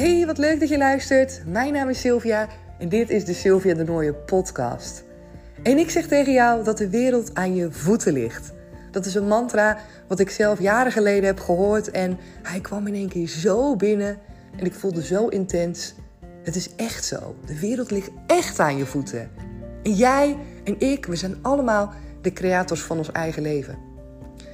Hey, wat leuk dat je luistert. Mijn naam is Sylvia en dit is de Sylvia de Nooie podcast. En ik zeg tegen jou dat de wereld aan je voeten ligt. Dat is een mantra wat ik zelf jaren geleden heb gehoord en hij kwam in één keer zo binnen en ik voelde zo intens. Het is echt zo. De wereld ligt echt aan je voeten. En jij en ik, we zijn allemaal de creators van ons eigen leven.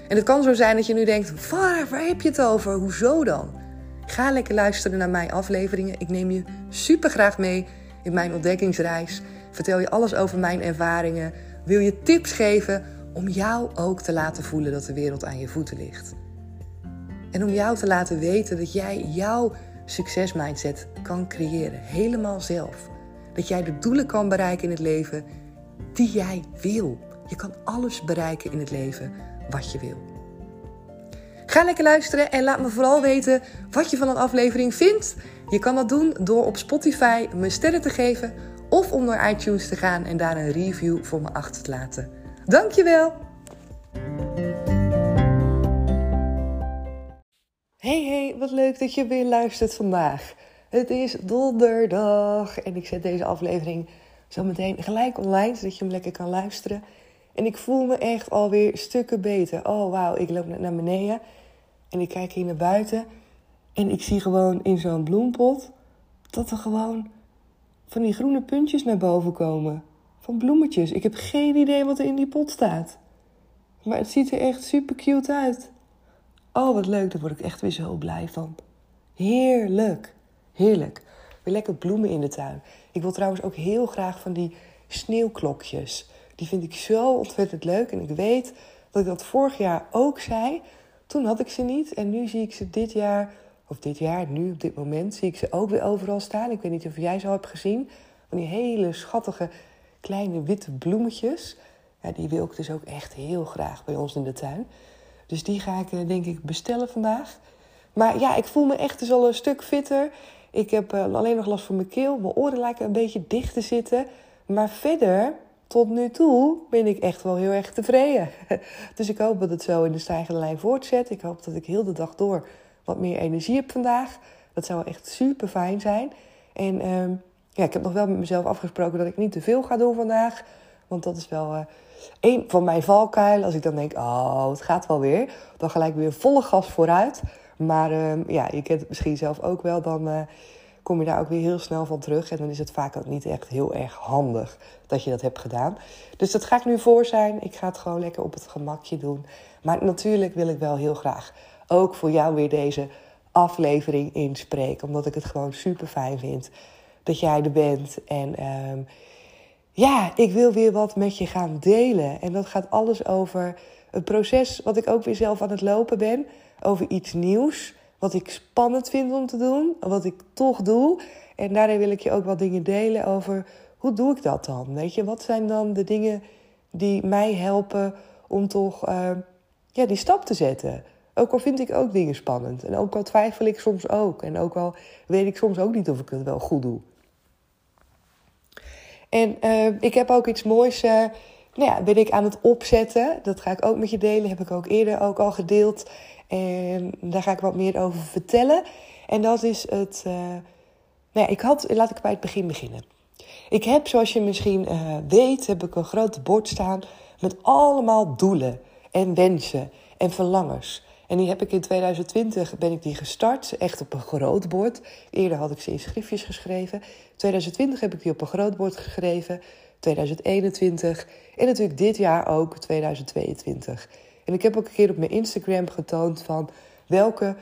En het kan zo zijn dat je nu denkt: waar, waar heb je het over? Hoezo dan? Ga lekker luisteren naar mijn afleveringen. Ik neem je super graag mee in mijn ontdekkingsreis. Vertel je alles over mijn ervaringen. Wil je tips geven om jou ook te laten voelen dat de wereld aan je voeten ligt. En om jou te laten weten dat jij jouw succesmindset kan creëren, helemaal zelf. Dat jij de doelen kan bereiken in het leven die jij wil. Je kan alles bereiken in het leven wat je wil. Ga lekker luisteren en laat me vooral weten wat je van een aflevering vindt. Je kan dat doen door op Spotify me sterren te geven of om naar iTunes te gaan en daar een review voor me achter te laten. Dankjewel! Hey hey, wat leuk dat je weer luistert vandaag. Het is donderdag en ik zet deze aflevering zo meteen gelijk online, zodat je hem lekker kan luisteren. En ik voel me echt alweer stukken beter. Oh wauw, ik loop net naar beneden en ik kijk hier naar buiten. En ik zie gewoon in zo'n bloempot dat er gewoon van die groene puntjes naar boven komen. Van bloemetjes. Ik heb geen idee wat er in die pot staat. Maar het ziet er echt super cute uit. Oh, wat leuk. Daar word ik echt weer zo blij van. Heerlijk. Heerlijk. Weer lekker bloemen in de tuin. Ik wil trouwens ook heel graag van die sneeuwklokjes. Die vind ik zo ontzettend leuk. En ik weet dat ik dat vorig jaar ook zei. Toen had ik ze niet. En nu zie ik ze dit jaar, of dit jaar, nu op dit moment, zie ik ze ook weer overal staan. Ik weet niet of jij ze al hebt gezien. Van die hele schattige kleine witte bloemetjes. Ja, die wil ik dus ook echt heel graag bij ons in de tuin. Dus die ga ik eh, denk ik bestellen vandaag. Maar ja, ik voel me echt dus al een stuk fitter. Ik heb uh, alleen nog last van mijn keel. Mijn oren lijken een beetje dicht te zitten. Maar verder, tot nu toe, ben ik echt wel heel erg tevreden. Dus ik hoop dat het zo in de stijgende lijn voortzet. Ik hoop dat ik heel de dag door wat meer energie heb vandaag. Dat zou echt super fijn zijn. En uh, ja, ik heb nog wel met mezelf afgesproken dat ik niet te veel ga doen vandaag. Want dat is wel uh, een van mijn valkuilen. Als ik dan denk, oh, het gaat wel weer. Dan gelijk weer volle gas vooruit. Maar uh, ja, je kent het misschien zelf ook wel. Dan uh, kom je daar ook weer heel snel van terug. En dan is het vaak ook niet echt heel erg handig dat je dat hebt gedaan. Dus dat ga ik nu voor zijn. Ik ga het gewoon lekker op het gemakje doen. Maar natuurlijk wil ik wel heel graag ook voor jou weer deze aflevering inspreken. Omdat ik het gewoon super fijn vind dat jij er bent. En uh, ja, ik wil weer wat met je gaan delen. En dat gaat alles over een proces wat ik ook weer zelf aan het lopen ben. Over iets nieuws, wat ik spannend vind om te doen, wat ik toch doe. En daarin wil ik je ook wat dingen delen over hoe doe ik dat dan? Weet je, wat zijn dan de dingen die mij helpen om toch uh, ja, die stap te zetten? Ook al vind ik ook dingen spannend. En ook al twijfel ik soms ook. En ook al weet ik soms ook niet of ik het wel goed doe. En uh, ik heb ook iets moois, uh, nou ja, ben ik aan het opzetten. Dat ga ik ook met je delen, heb ik ook eerder ook al gedeeld. En daar ga ik wat meer over vertellen. En dat is het, uh, nou ja, ik had, laat ik bij het begin beginnen. Ik heb, zoals je misschien weet, heb ik een groot bord staan met allemaal doelen en wensen en verlangens. En die heb ik in 2020 ben ik die gestart, echt op een groot bord. Eerder had ik ze in schriftjes geschreven. 2020 heb ik die op een groot bord geschreven. 2021 en natuurlijk dit jaar ook 2022. En ik heb ook een keer op mijn Instagram getoond van welke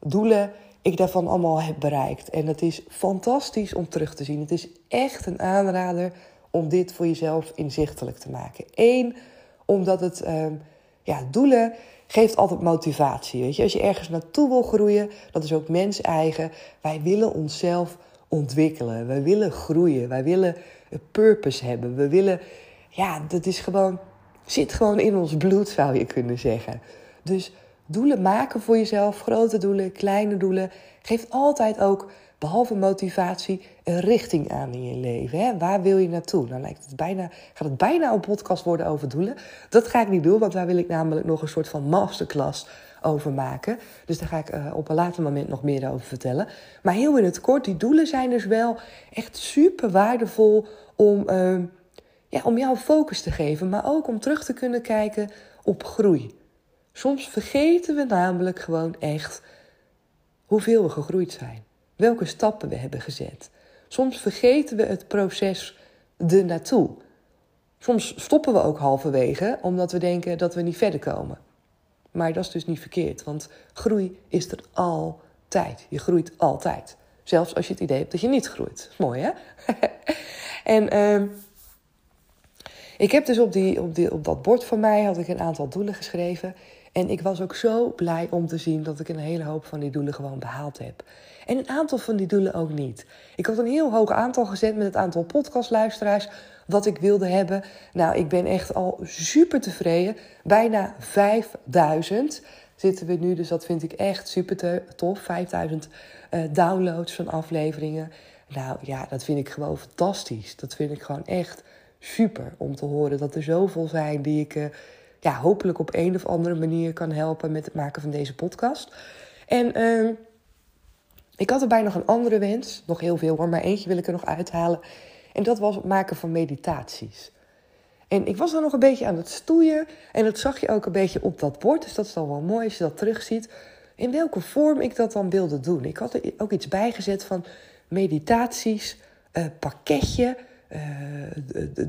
doelen ik daarvan allemaal heb bereikt. En dat is fantastisch om terug te zien. Het is echt een aanrader om dit voor jezelf inzichtelijk te maken. Eén, omdat het um, ja, doelen geeft altijd motivatie. Weet je? Als je ergens naartoe wil groeien, dat is ook mens eigen. Wij willen onszelf ontwikkelen. Wij willen groeien. Wij willen purpose hebben. We willen, ja, dat is gewoon, zit gewoon in ons bloed, zou je kunnen zeggen. Dus doelen maken voor jezelf, grote doelen, kleine doelen, geeft altijd ook, behalve motivatie, een richting aan in je leven. Hè? Waar wil je naartoe? Dan lijkt het bijna, gaat het bijna een podcast worden over doelen. Dat ga ik niet doen, want daar wil ik namelijk nog een soort van masterclass over maken. Dus daar ga ik uh, op een later moment nog meer over vertellen. Maar heel in het kort, die doelen zijn dus wel echt super waardevol om, uh, ja, om jou focus te geven. Maar ook om terug te kunnen kijken op groei. Soms vergeten we namelijk gewoon echt hoeveel we gegroeid zijn. Welke stappen we hebben gezet. Soms vergeten we het proces er naartoe. Soms stoppen we ook halverwege omdat we denken dat we niet verder komen. Maar dat is dus niet verkeerd, want groei is er altijd. Je groeit altijd. Zelfs als je het idee hebt dat je niet groeit. Mooi hè? en uh, ik heb dus op, die, op, die, op dat bord van mij had ik een aantal doelen geschreven. En ik was ook zo blij om te zien dat ik een hele hoop van die doelen gewoon behaald heb. En een aantal van die doelen ook niet. Ik had een heel hoog aantal gezet met het aantal podcastluisteraars wat ik wilde hebben. Nou, ik ben echt al super tevreden. Bijna 5000 zitten we nu, dus dat vind ik echt super tof. 5000 uh, eh, downloads van afleveringen. Nou ja, dat vind ik gewoon fantastisch. Dat vind ik gewoon echt super om te horen dat er zoveel zijn die ik uh, ja, hopelijk op een of andere manier kan helpen met het maken van deze podcast. En uh, ik had erbij nog een andere wens, nog heel veel hoor, maar eentje wil ik er nog uithalen. En dat was het maken van meditaties. En ik was dan nog een beetje aan het stoeien. En dat zag je ook een beetje op dat bord. Dus dat is dan wel mooi als je dat terugziet. In welke vorm ik dat dan wilde doen. Ik had er ook iets bijgezet van meditaties, uh, pakketje. Uh,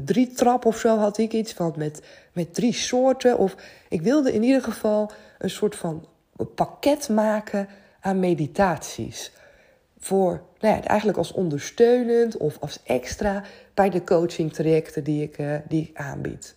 drie trap of zo had ik iets van met, met drie soorten. Of ik wilde in ieder geval een soort van pakket maken aan meditaties voor, nou ja, eigenlijk als ondersteunend of als extra bij de coaching trajecten die ik, uh, die aanbied.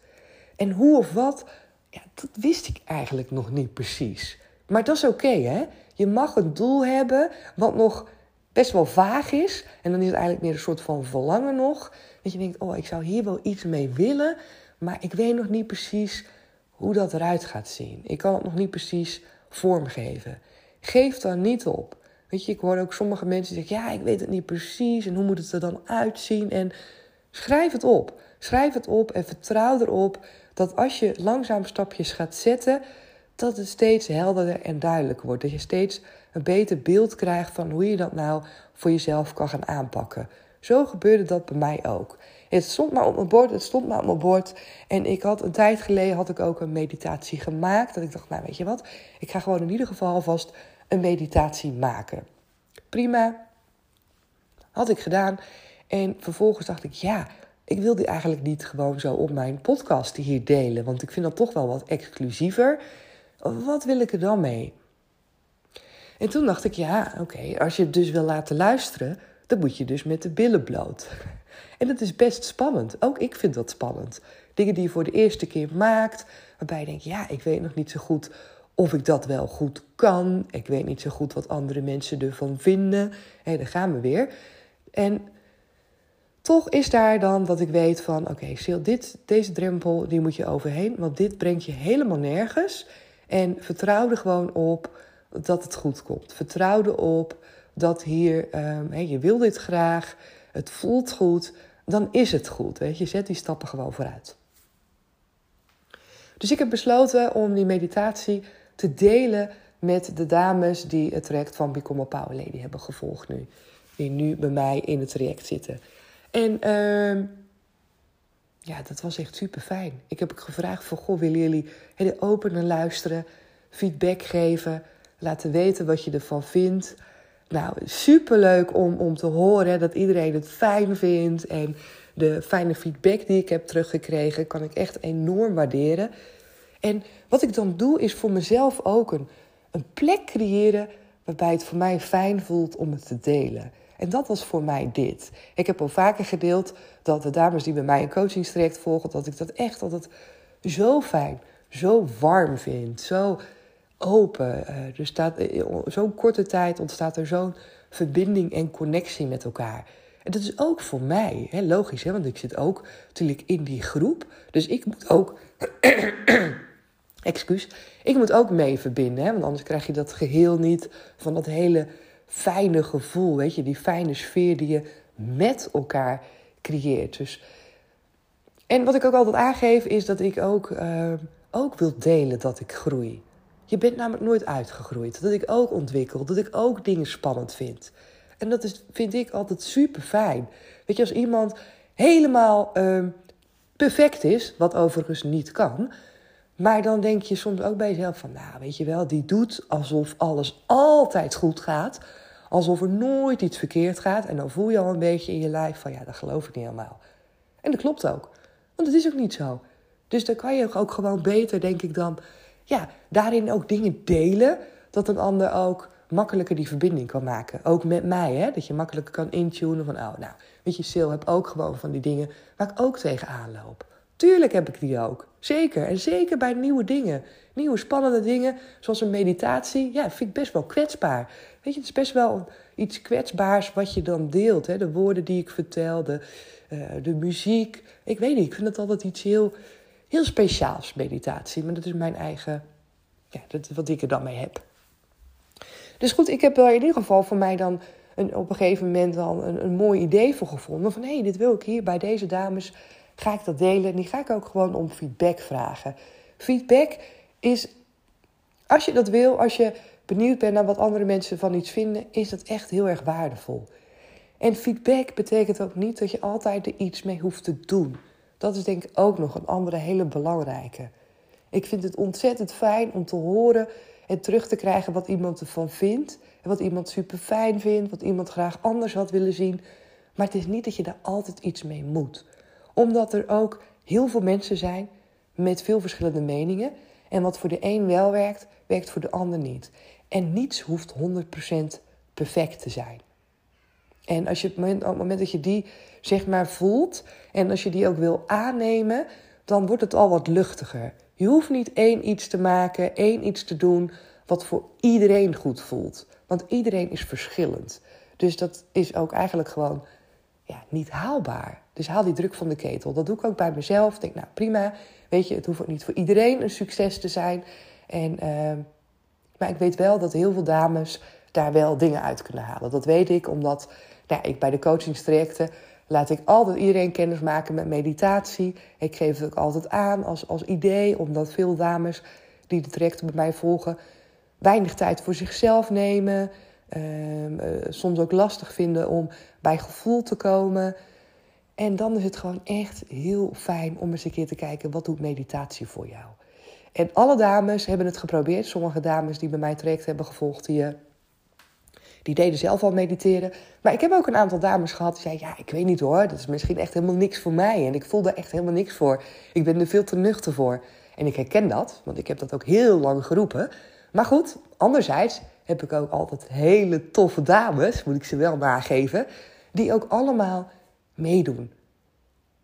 En hoe of wat, ja, dat wist ik eigenlijk nog niet precies. Maar dat is oké, hè? Je mag een doel hebben wat nog best wel vaag is. En dan is het eigenlijk meer een soort van verlangen nog. Dat je denkt, oh, ik zou hier wel iets mee willen. Maar ik weet nog niet precies hoe dat eruit gaat zien. Ik kan het nog niet precies vormgeven. Geef dan niet op. Weet je, ik hoor ook sommige mensen zeggen: Ja, ik weet het niet precies. En hoe moet het er dan uitzien? En schrijf het op. Schrijf het op en vertrouw erop dat als je langzaam stapjes gaat zetten, dat het steeds helderder en duidelijker wordt. Dat je steeds een beter beeld krijgt van hoe je dat nou voor jezelf kan gaan aanpakken. Zo gebeurde dat bij mij ook. Het stond maar op mijn bord, het stond maar op mijn bord. En ik had een tijd geleden had ik ook een meditatie gemaakt. Dat ik dacht, nou weet je wat, ik ga gewoon in ieder geval alvast een meditatie maken. Prima, had ik gedaan. En vervolgens dacht ik, ja, ik wil die eigenlijk niet gewoon zo op mijn podcast hier delen. Want ik vind dat toch wel wat exclusiever. Wat wil ik er dan mee? En toen dacht ik, ja, oké, als je het dus wil laten luisteren, dan moet je dus met de billen bloot. En dat is best spannend. Ook ik vind dat spannend. Dingen die je voor de eerste keer maakt, waarbij je denkt, ja, ik weet nog niet zo goed of ik dat wel goed kan. Ik weet niet zo goed wat andere mensen ervan vinden. Hé, daar gaan we weer. En toch is daar dan dat ik weet van... oké, okay, dit, deze drempel die moet je overheen... want dit brengt je helemaal nergens. En vertrouw er gewoon op dat het goed komt. Vertrouw erop dat hier... Um, je wil dit graag, het voelt goed... dan is het goed, weet je. Zet die stappen gewoon vooruit. Dus ik heb besloten om die meditatie te delen met de dames die het traject van Become a Power Lady hebben gevolgd nu. Die nu bij mij in het traject zitten. En uh, ja, dat was echt super fijn. Ik heb gevraagd van, goh, willen jullie hele open luisteren, feedback geven, laten weten wat je ervan vindt. Nou, super leuk om, om te horen dat iedereen het fijn vindt. En de fijne feedback die ik heb teruggekregen, kan ik echt enorm waarderen. En wat ik dan doe, is voor mezelf ook een, een plek creëren waarbij het voor mij fijn voelt om het te delen. En dat was voor mij dit. Ik heb al vaker gedeeld dat de dames die bij mij een coachingstraject volgen, dat ik dat echt altijd zo fijn, zo warm vind, zo open. Uh, er staat, eh, zo'n korte tijd ontstaat er zo'n verbinding en connectie met elkaar. En dat is ook voor mij, hè, logisch, hè, want ik zit ook natuurlijk in die groep. Dus ik moet ook excuus. Ik moet ook mee verbinden, hè? want anders krijg je dat geheel niet van dat hele fijne gevoel, weet je, die fijne sfeer die je met elkaar creëert. Dus, en wat ik ook altijd aangeef is dat ik ook, uh, ook wil delen dat ik groei. Je bent namelijk nooit uitgegroeid. Dat ik ook ontwikkel, dat ik ook dingen spannend vind. En dat is, vind ik altijd super fijn. Weet je, als iemand helemaal uh, perfect is, wat overigens niet kan. Maar dan denk je soms ook bij jezelf van, nou weet je wel, die doet alsof alles altijd goed gaat. Alsof er nooit iets verkeerd gaat. En dan voel je al een beetje in je lijf van, ja, dat geloof ik niet helemaal. En dat klopt ook. Want het is ook niet zo. Dus dan kan je ook gewoon beter, denk ik dan, ja, daarin ook dingen delen. Dat een ander ook makkelijker die verbinding kan maken. Ook met mij, hè? dat je makkelijker kan intunen van, oh, nou, weet je, Sil heb ook gewoon van die dingen waar ik ook tegenaan loop. Tuurlijk heb ik die ook. Zeker. En zeker bij nieuwe dingen. Nieuwe spannende dingen, zoals een meditatie. Ja, vind ik best wel kwetsbaar. Weet je, het is best wel iets kwetsbaars wat je dan deelt. Hè? De woorden die ik vertel, de, uh, de muziek. Ik weet niet, ik vind het altijd iets heel, heel speciaals, meditatie. Maar dat is mijn eigen, ja, dat, wat ik er dan mee heb. Dus goed, ik heb er in ieder geval voor mij dan een, op een gegeven moment dan een, een mooi idee voor gevonden. Van hé, hey, dit wil ik hier bij deze dames, ga ik dat delen. En die ga ik ook gewoon om feedback vragen. Feedback is, als je dat wil, als je benieuwd bent naar wat andere mensen van iets vinden, is dat echt heel erg waardevol. En feedback betekent ook niet dat je altijd er iets mee hoeft te doen. Dat is denk ik ook nog een andere hele belangrijke. Ik vind het ontzettend fijn om te horen en terug te krijgen wat iemand ervan vindt. En wat iemand super fijn vindt, wat iemand graag anders had willen zien. Maar het is niet dat je daar altijd iets mee moet. Omdat er ook heel veel mensen zijn met veel verschillende meningen. En wat voor de een wel werkt, werkt voor de ander niet. En niets hoeft 100% perfect te zijn. En als je op het moment dat je die zeg maar voelt en als je die ook wil aannemen, dan wordt het al wat luchtiger. Je hoeft niet één iets te maken, één iets te doen wat voor iedereen goed voelt. Want iedereen is verschillend. Dus dat is ook eigenlijk gewoon ja, niet haalbaar. Dus haal die druk van de ketel. Dat doe ik ook bij mezelf. Denk, nou prima. Weet je, het hoeft ook niet voor iedereen een succes te zijn. En, uh, maar ik weet wel dat heel veel dames daar wel dingen uit kunnen halen. Dat weet ik omdat nou, ik bij de coachingstrajecten laat ik altijd iedereen kennis maken met meditatie. Ik geef het ook altijd aan als, als idee, omdat veel dames die de trajecten bij mij volgen weinig tijd voor zichzelf nemen. Ehm, eh, soms ook lastig vinden om bij gevoel te komen. En dan is het gewoon echt heel fijn om eens een keer te kijken: wat doet meditatie voor jou? En alle dames hebben het geprobeerd. Sommige dames die bij mij traject hebben gevolgd, die, eh, die deden zelf al mediteren. Maar ik heb ook een aantal dames gehad die zeiden: Ja, ik weet niet hoor, dat is misschien echt helemaal niks voor mij. En ik voel daar echt helemaal niks voor. Ik ben er veel te nuchter voor. En ik herken dat, want ik heb dat ook heel lang geroepen. Maar goed, anderzijds heb ik ook altijd hele toffe dames, moet ik ze wel nageven, die ook allemaal meedoen.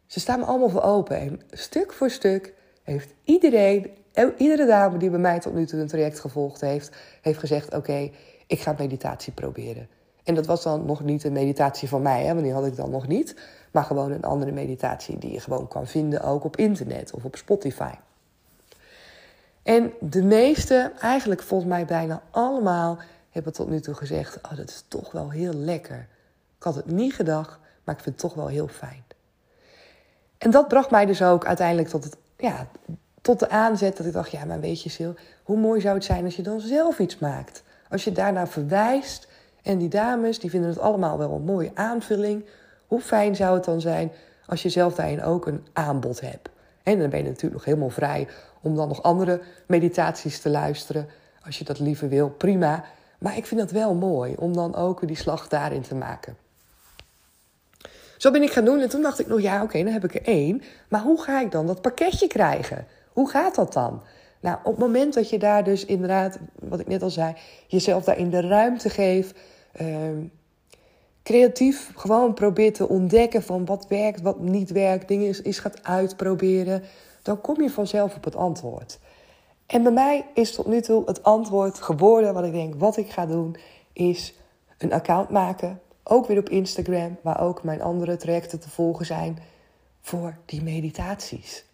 Ze staan me allemaal voor open en stuk voor stuk heeft iedereen, iedere dame die bij mij tot nu toe een traject gevolgd heeft, heeft gezegd: Oké, ik ga meditatie proberen. En dat was dan nog niet een meditatie van mij, hè, want die had ik dan nog niet. Maar gewoon een andere meditatie die je gewoon kan vinden, ook op internet of op Spotify. En de meeste, eigenlijk volgens mij bijna allemaal, hebben tot nu toe gezegd: Oh, dat is toch wel heel lekker. Ik had het niet gedacht, maar ik vind het toch wel heel fijn. En dat bracht mij dus ook uiteindelijk tot, het, ja, tot de aanzet dat ik dacht: Ja, maar weet je, Sil, hoe mooi zou het zijn als je dan zelf iets maakt? Als je daarna verwijst en die dames die vinden het allemaal wel een mooie aanvulling. Hoe fijn zou het dan zijn als je zelf daarin ook een aanbod hebt? En dan ben je natuurlijk nog helemaal vrij om dan nog andere meditaties te luisteren. Als je dat liever wil, prima. Maar ik vind het wel mooi om dan ook die slag daarin te maken. Zo ben ik gaan doen en toen dacht ik nog, ja oké, dan heb ik er één. Maar hoe ga ik dan dat pakketje krijgen? Hoe gaat dat dan? Nou, op het moment dat je daar dus inderdaad, wat ik net al zei, jezelf daarin de ruimte geeft, ehm, creatief gewoon probeert te ontdekken van wat werkt, wat niet werkt, dingen is, is gaat uitproberen, dan kom je vanzelf op het antwoord. En bij mij is tot nu toe het antwoord geboren wat ik denk, wat ik ga doen, is een account maken. Ook weer op Instagram, waar ook mijn andere trajecten te volgen zijn voor die meditaties.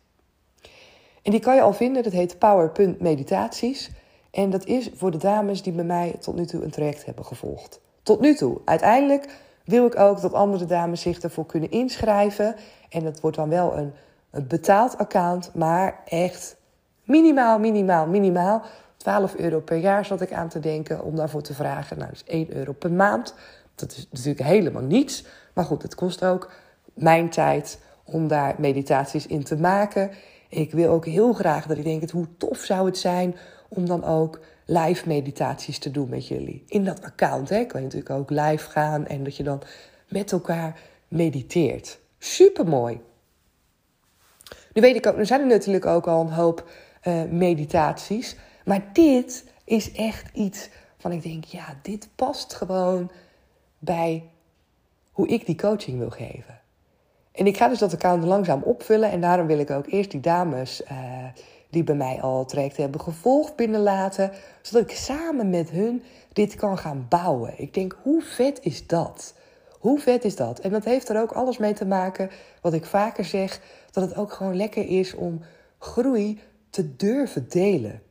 En die kan je al vinden, dat heet Power.meditaties. En dat is voor de dames die bij mij tot nu toe een traject hebben gevolgd. Tot nu toe. Uiteindelijk wil ik ook dat andere dames zich ervoor kunnen inschrijven. En dat wordt dan wel een, een betaald account, maar echt minimaal, minimaal, minimaal. 12 euro per jaar zat ik aan te denken om daarvoor te vragen. Nou, dat is 1 euro per maand. Dat is natuurlijk helemaal niets. Maar goed, het kost ook mijn tijd om daar meditaties in te maken. Ik wil ook heel graag dat ik denk, hoe tof zou het zijn om dan ook live meditaties te doen met jullie. In dat account hè, kan je natuurlijk ook live gaan en dat je dan met elkaar mediteert. Super mooi. Nu weet ik ook, er zijn er natuurlijk ook al een hoop uh, meditaties. Maar dit is echt iets van ik denk, ja, dit past gewoon bij hoe ik die coaching wil geven. En ik ga dus dat account langzaam opvullen. En daarom wil ik ook eerst die dames uh, die bij mij al traject hebben gevolgd binnenlaten. Zodat ik samen met hun dit kan gaan bouwen. Ik denk, hoe vet is dat? Hoe vet is dat? En dat heeft er ook alles mee te maken, wat ik vaker zeg, dat het ook gewoon lekker is om groei te durven delen.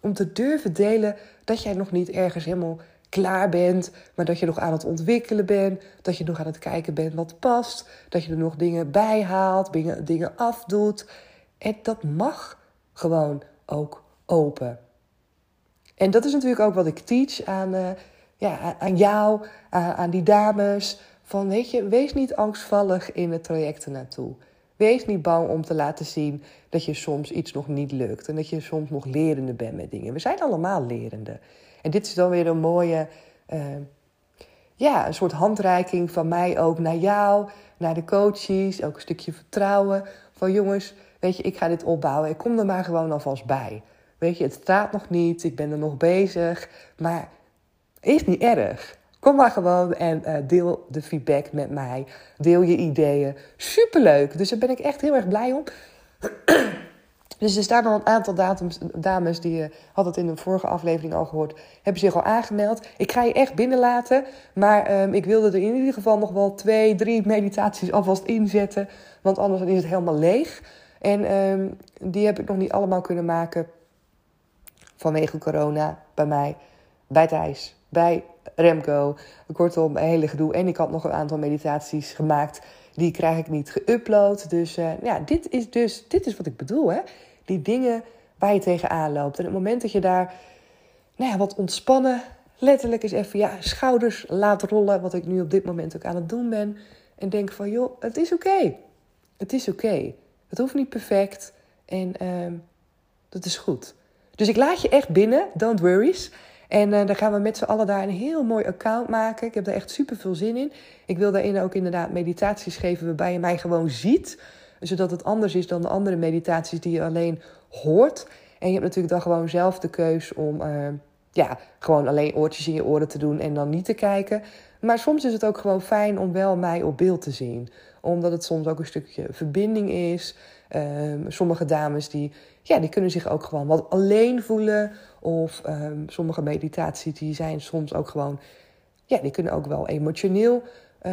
Om te durven delen dat jij nog niet ergens helemaal klaar bent, maar dat je nog aan het ontwikkelen bent, dat je nog aan het kijken bent wat past, dat je er nog dingen bij haalt, dingen, afdoet. En dat mag gewoon ook open. En dat is natuurlijk ook wat ik teach aan, uh, ja, aan jou, aan, aan die dames. Van weet je, wees niet angstvallig in het traject ernaartoe. Wees niet bang om te laten zien dat je soms iets nog niet lukt. En dat je soms nog lerende bent met dingen. We zijn allemaal lerende. En dit is dan weer een mooie, uh, ja, een soort handreiking van mij ook naar jou, naar de coaches. Ook een stukje vertrouwen. Van jongens, weet je, ik ga dit opbouwen. Ik kom er maar gewoon alvast bij. Weet je, het staat nog niet. Ik ben er nog bezig. Maar is niet erg. Kom maar gewoon en uh, deel de feedback met mij. Deel je ideeën. Superleuk. Dus daar ben ik echt heel erg blij om. dus er staan al een aantal dames, die je uh, had het in de vorige aflevering al gehoord, hebben zich al aangemeld. Ik ga je echt binnenlaten. Maar um, ik wilde er in ieder geval nog wel twee, drie meditaties alvast inzetten. Want anders is het helemaal leeg. En um, die heb ik nog niet allemaal kunnen maken vanwege corona bij mij, bij Thijs, bij Remco. Kortom, een hele gedoe. En ik had nog een aantal meditaties gemaakt. Die krijg ik niet geüpload. Dus uh, ja, dit is dus dit is wat ik bedoel. Hè? Die dingen waar je tegenaan loopt. En het moment dat je daar nou ja, wat ontspannen, letterlijk is even ja, schouders laat rollen. Wat ik nu op dit moment ook aan het doen ben. En denk van joh, het is oké. Het is oké. Het hoeft niet perfect. En uh, dat is goed. Dus ik laat je echt binnen, don't worries. En uh, dan gaan we met z'n allen daar een heel mooi account maken. Ik heb daar echt super veel zin in. Ik wil daarin ook inderdaad meditaties geven waarbij je mij gewoon ziet. Zodat het anders is dan de andere meditaties die je alleen hoort. En je hebt natuurlijk dan gewoon zelf de keus om uh, ja, gewoon alleen oortjes in je oren te doen en dan niet te kijken. Maar soms is het ook gewoon fijn om wel mij op beeld te zien. Omdat het soms ook een stukje verbinding is. Um, sommige dames die, ja, die kunnen zich ook gewoon wat alleen voelen. Of um, sommige meditaties die zijn soms ook gewoon... Ja, die kunnen ook wel emotioneel uh,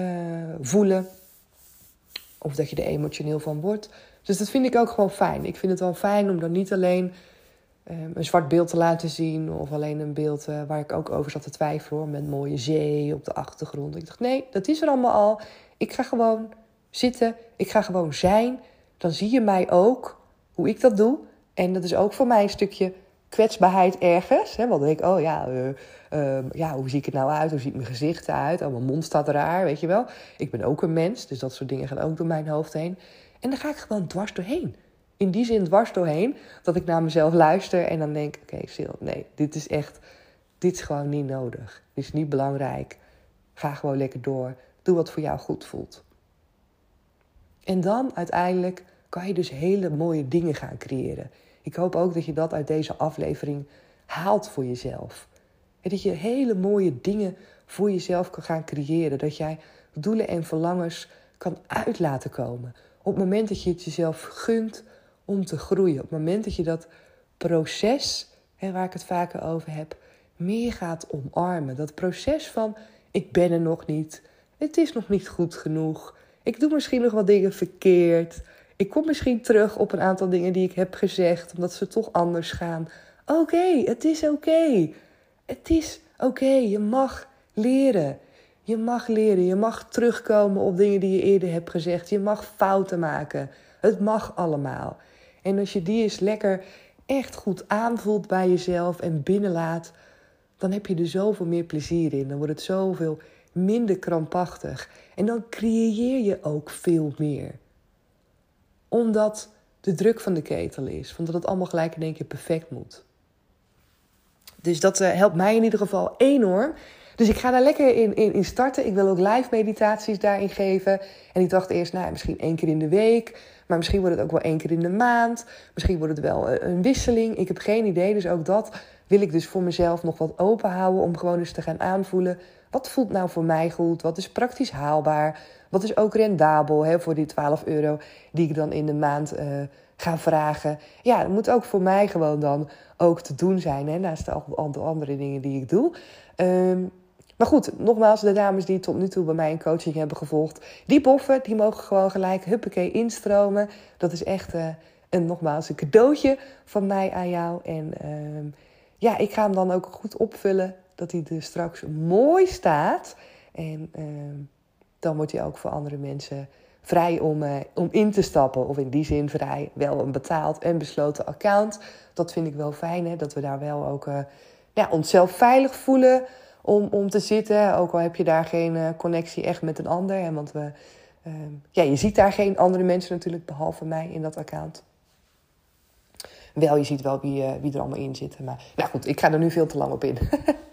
voelen. Of dat je er emotioneel van wordt. Dus dat vind ik ook gewoon fijn. Ik vind het wel fijn om dan niet alleen um, een zwart beeld te laten zien. Of alleen een beeld uh, waar ik ook over zat te twijfelen. Met mooie zee op de achtergrond. Ik dacht, nee, dat is er allemaal al. Ik ga gewoon zitten. Ik ga gewoon zijn dan zie je mij ook hoe ik dat doe. En dat is ook voor mij een stukje kwetsbaarheid ergens. Hè? Want dan denk ik, oh ja, uh, uh, ja, hoe zie ik het nou uit? Hoe ziet mijn gezicht eruit? Oh, mijn mond staat raar, weet je wel. Ik ben ook een mens, dus dat soort dingen gaan ook door mijn hoofd heen. En dan ga ik gewoon dwars doorheen. In die zin dwars doorheen, dat ik naar mezelf luister en dan denk, oké, nee, dit is echt, dit is gewoon niet nodig. Dit is niet belangrijk. Ga gewoon lekker door. Doe wat voor jou goed voelt. En dan uiteindelijk kan je dus hele mooie dingen gaan creëren. Ik hoop ook dat je dat uit deze aflevering haalt voor jezelf. En dat je hele mooie dingen voor jezelf kan gaan creëren. Dat jij doelen en verlangens kan uit laten komen. Op het moment dat je het jezelf gunt om te groeien. Op het moment dat je dat proces, hè, waar ik het vaker over heb, meer gaat omarmen. Dat proces van ik ben er nog niet. Het is nog niet goed genoeg. Ik doe misschien nog wat dingen verkeerd. Ik kom misschien terug op een aantal dingen die ik heb gezegd, omdat ze toch anders gaan. Oké, het is oké. Het is oké. Je mag leren. Je mag leren. Je mag terugkomen op dingen die je eerder hebt gezegd. Je mag fouten maken. Het mag allemaal. En als je die eens lekker echt goed aanvoelt bij jezelf en binnenlaat, dan heb je er zoveel meer plezier in. Dan wordt het zoveel minder krampachtig. En dan creëer je ook veel meer. Omdat de druk van de ketel is. Omdat het allemaal gelijk in één keer perfect moet. Dus dat uh, helpt mij in ieder geval enorm. Dus ik ga daar lekker in, in, in, starten. Ik wil ook live meditaties daarin geven. En ik dacht eerst, nou, misschien één keer in de week. Maar misschien wordt het ook wel één keer in de maand. Misschien wordt het wel een, een wisseling. Ik heb geen idee. Dus ook dat wil ik dus voor mezelf nog wat open houden. Om gewoon eens te gaan aanvoelen. Wat voelt nou voor mij goed? Wat is praktisch haalbaar? Wat is ook rendabel hè, voor die 12 euro die ik dan in de maand uh, ga vragen? Ja, het moet ook voor mij gewoon dan ook te doen zijn. Hè, naast de andere dingen die ik doe. Um, maar goed, nogmaals, de dames die tot nu toe bij mij een coaching hebben gevolgd, die boffen, die mogen gewoon gelijk huppakee instromen. Dat is echt uh, een, nogmaals een cadeautje van mij aan jou. En uh, ja, ik ga hem dan ook goed opvullen, dat hij er straks mooi staat. En uh, dan wordt hij ook voor andere mensen vrij om, uh, om in te stappen. Of in die zin vrij, wel een betaald en besloten account. Dat vind ik wel fijn, hè, dat we daar wel ook uh, ja, onszelf veilig voelen om, om te zitten. Ook al heb je daar geen uh, connectie echt met een ander. Hè, want we, uh, ja, je ziet daar geen andere mensen natuurlijk, behalve mij in dat account. Wel, je ziet wel wie, uh, wie er allemaal in zitten. Maar nou goed, ik ga er nu veel te lang op in.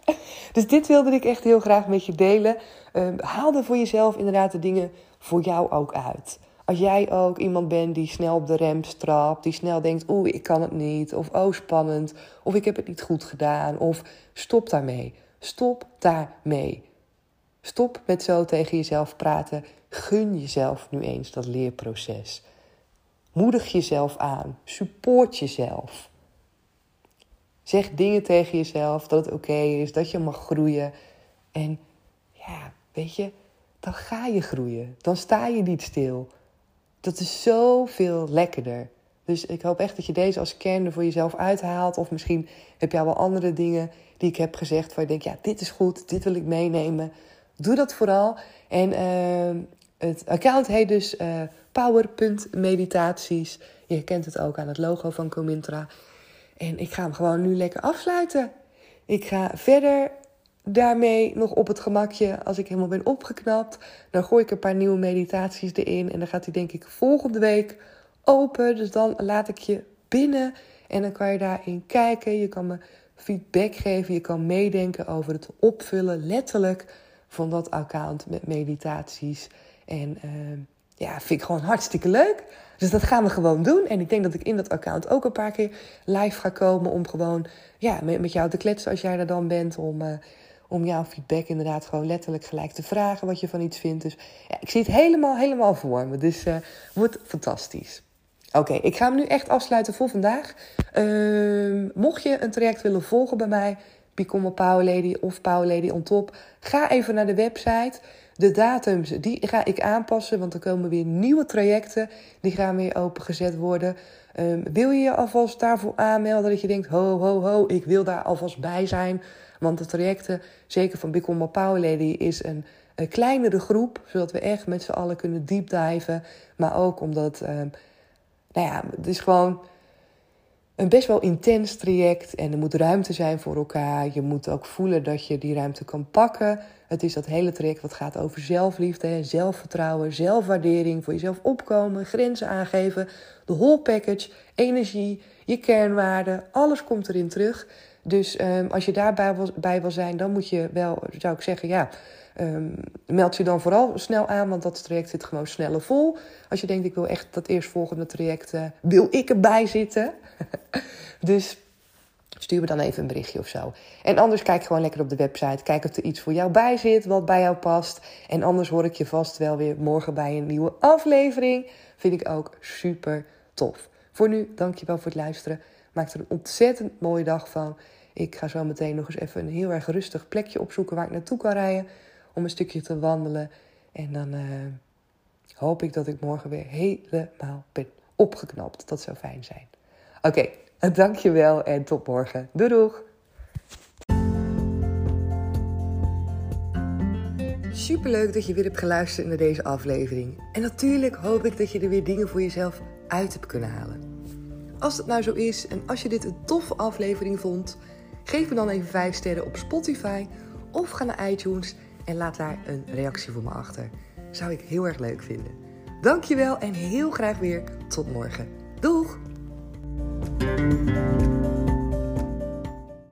dus dit wilde ik echt heel graag met je delen. Ehm, haal er voor jezelf inderdaad de dingen voor jou ook uit. Als jij ook iemand bent die snel op de rem strapt, die snel denkt: oeh, ik kan het niet, of oh, spannend, of ik heb het niet goed gedaan, of stop daarmee. Stop daarmee. Stop met zo tegen jezelf praten. Gun jezelf nu eens dat leerproces. Moedig jezelf aan. Support jezelf. Zeg dingen tegen jezelf dat het oké is, dat je mag groeien. En ja, weet je, dan ga je groeien. Dan sta je niet stil. Dat is zoveel lekkerder. Dus ik hoop echt dat je deze als kern er voor jezelf uithaalt. Of misschien heb al wel andere dingen die ik heb gezegd. Waar je denkt, ja, dit is goed, dit wil ik meenemen. Doe dat vooral. En uh, het account heet dus uh, Power.meditaties. Je kent het ook aan het logo van Comintra. En ik ga hem gewoon nu lekker afsluiten. Ik ga verder daarmee nog op het gemakje. Als ik helemaal ben opgeknapt, dan gooi ik een paar nieuwe meditaties erin. En dan gaat hij denk ik volgende week open. Dus dan laat ik je binnen en dan kan je daarin kijken. Je kan me feedback geven. Je kan meedenken over het opvullen, letterlijk, van dat account met meditaties. En uh, ja, vind ik gewoon hartstikke leuk. Dus dat gaan we gewoon doen. En ik denk dat ik in dat account ook een paar keer live ga komen om gewoon ja, met, met jou te kletsen als jij er dan bent. Om, uh, om jouw feedback inderdaad gewoon letterlijk gelijk te vragen wat je van iets vindt. Dus ja, ik zie het helemaal, helemaal voor me. Dus uh, wordt fantastisch. Oké, ik ga hem nu echt afsluiten voor vandaag. Uh, mocht je een traject willen volgen bij mij, Become a Power Lady of Power Lady on top, ga even naar de website. De datums die ga ik aanpassen, want er komen weer nieuwe trajecten. Die gaan weer opengezet worden. Um, wil je je alvast daarvoor aanmelden dat je denkt, ho, ho, ho, ik wil daar alvast bij zijn. Want de trajecten, zeker van Become a Power Lady, is een, kleinere groep. Zodat we echt met z'n allen kunnen deepdiven. Maar ook omdat... Um, nou ja, het is gewoon een best wel intens traject. En er moet ruimte zijn voor elkaar. Je moet ook voelen dat je die ruimte kan pakken. Het is dat hele traject wat gaat over zelfliefde, zelfvertrouwen, zelfwaardering, voor jezelf opkomen, grenzen aangeven. De whole package, energie, je kernwaarden, alles komt erin terug. Dus um, als je daarbij wil, bij wil zijn, dan moet je wel, zou ik zeggen, ja, Um, meld je dan vooral snel aan, want dat traject zit gewoon sneller vol. Als je denkt, ik wil echt dat eerstvolgende traject, uh, wil ik erbij zitten. dus stuur me dan even een berichtje of zo. En anders kijk gewoon lekker op de website. Kijk of er iets voor jou bij zit, wat bij jou past. En anders hoor ik je vast wel weer morgen bij een nieuwe aflevering. Vind ik ook super tof. Voor nu, dankjewel voor het luisteren. Maak er een ontzettend mooie dag van. Ik ga zo meteen nog eens even een heel erg rustig plekje opzoeken waar ik naartoe kan rijden om een stukje te wandelen. En dan uh, hoop ik dat ik morgen weer helemaal ben opgeknapt. Dat zou fijn zijn. Oké, okay, dankjewel en tot morgen. Doei doeg! Superleuk dat je weer hebt geluisterd naar deze aflevering. En natuurlijk hoop ik dat je er weer dingen voor jezelf uit hebt kunnen halen. Als het nou zo is en als je dit een toffe aflevering vond, geef me dan even 5 sterren op Spotify of ga naar iTunes en laat daar een reactie voor me achter. Zou ik heel erg leuk vinden. Dankjewel en heel graag weer tot morgen. Doeg! Thank you.